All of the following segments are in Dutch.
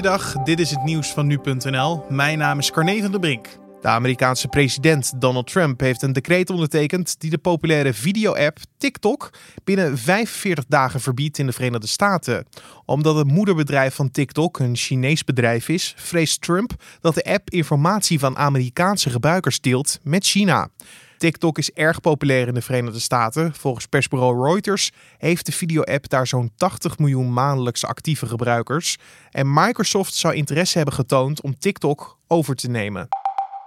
Goeiedag, dit is het nieuws van nu.nl. Mijn naam is Carne van der Brink. De Amerikaanse president Donald Trump heeft een decreet ondertekend die de populaire video-app TikTok binnen 45 dagen verbiedt in de Verenigde Staten. Omdat het moederbedrijf van TikTok een Chinees bedrijf is, vreest Trump dat de app informatie van Amerikaanse gebruikers deelt met China. TikTok is erg populair in de Verenigde Staten. Volgens persbureau Reuters heeft de video-app daar zo'n 80 miljoen maandelijkse actieve gebruikers. En Microsoft zou interesse hebben getoond om TikTok over te nemen.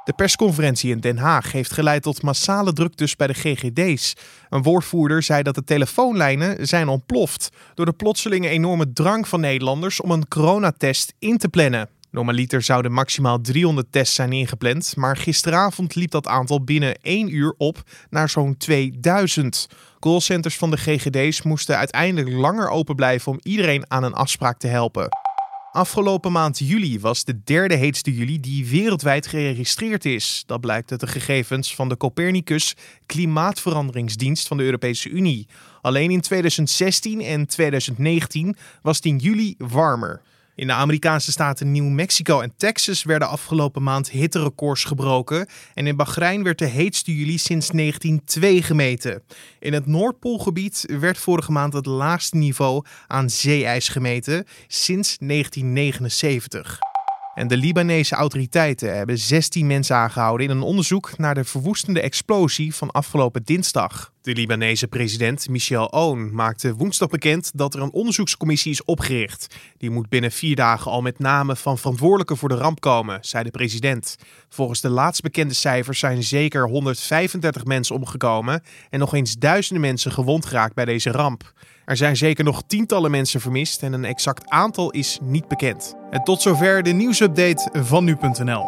De persconferentie in Den Haag heeft geleid tot massale druktes bij de GGD's. Een woordvoerder zei dat de telefoonlijnen zijn ontploft door de plotselinge enorme drang van Nederlanders om een coronatest in te plannen. Normaliter zouden maximaal 300 tests zijn ingepland, maar gisteravond liep dat aantal binnen 1 uur op naar zo'n 2000. Callcenters van de GGD's moesten uiteindelijk langer open blijven om iedereen aan een afspraak te helpen. Afgelopen maand juli was de derde heetste juli die wereldwijd geregistreerd is. Dat blijkt uit de gegevens van de Copernicus Klimaatveranderingsdienst van de Europese Unie. Alleen in 2016 en 2019 was 10 juli warmer. In de Amerikaanse staten New Mexico en Texas werden afgelopen maand hitterecords gebroken. En in Bahrein werd de heetste juli sinds 1902 gemeten. In het Noordpoolgebied werd vorige maand het laagste niveau aan zeeijs gemeten sinds 1979. En de Libanese autoriteiten hebben 16 mensen aangehouden in een onderzoek naar de verwoestende explosie van afgelopen dinsdag. De Libanese president Michel Aoun maakte woensdag bekend dat er een onderzoekscommissie is opgericht. Die moet binnen vier dagen al met name van verantwoordelijken voor de ramp komen, zei de president. Volgens de laatst bekende cijfers zijn zeker 135 mensen omgekomen en nog eens duizenden mensen gewond geraakt bij deze ramp. Er zijn zeker nog tientallen mensen vermist en een exact aantal is niet bekend. En tot zover de nieuwsupdate van nu.nl.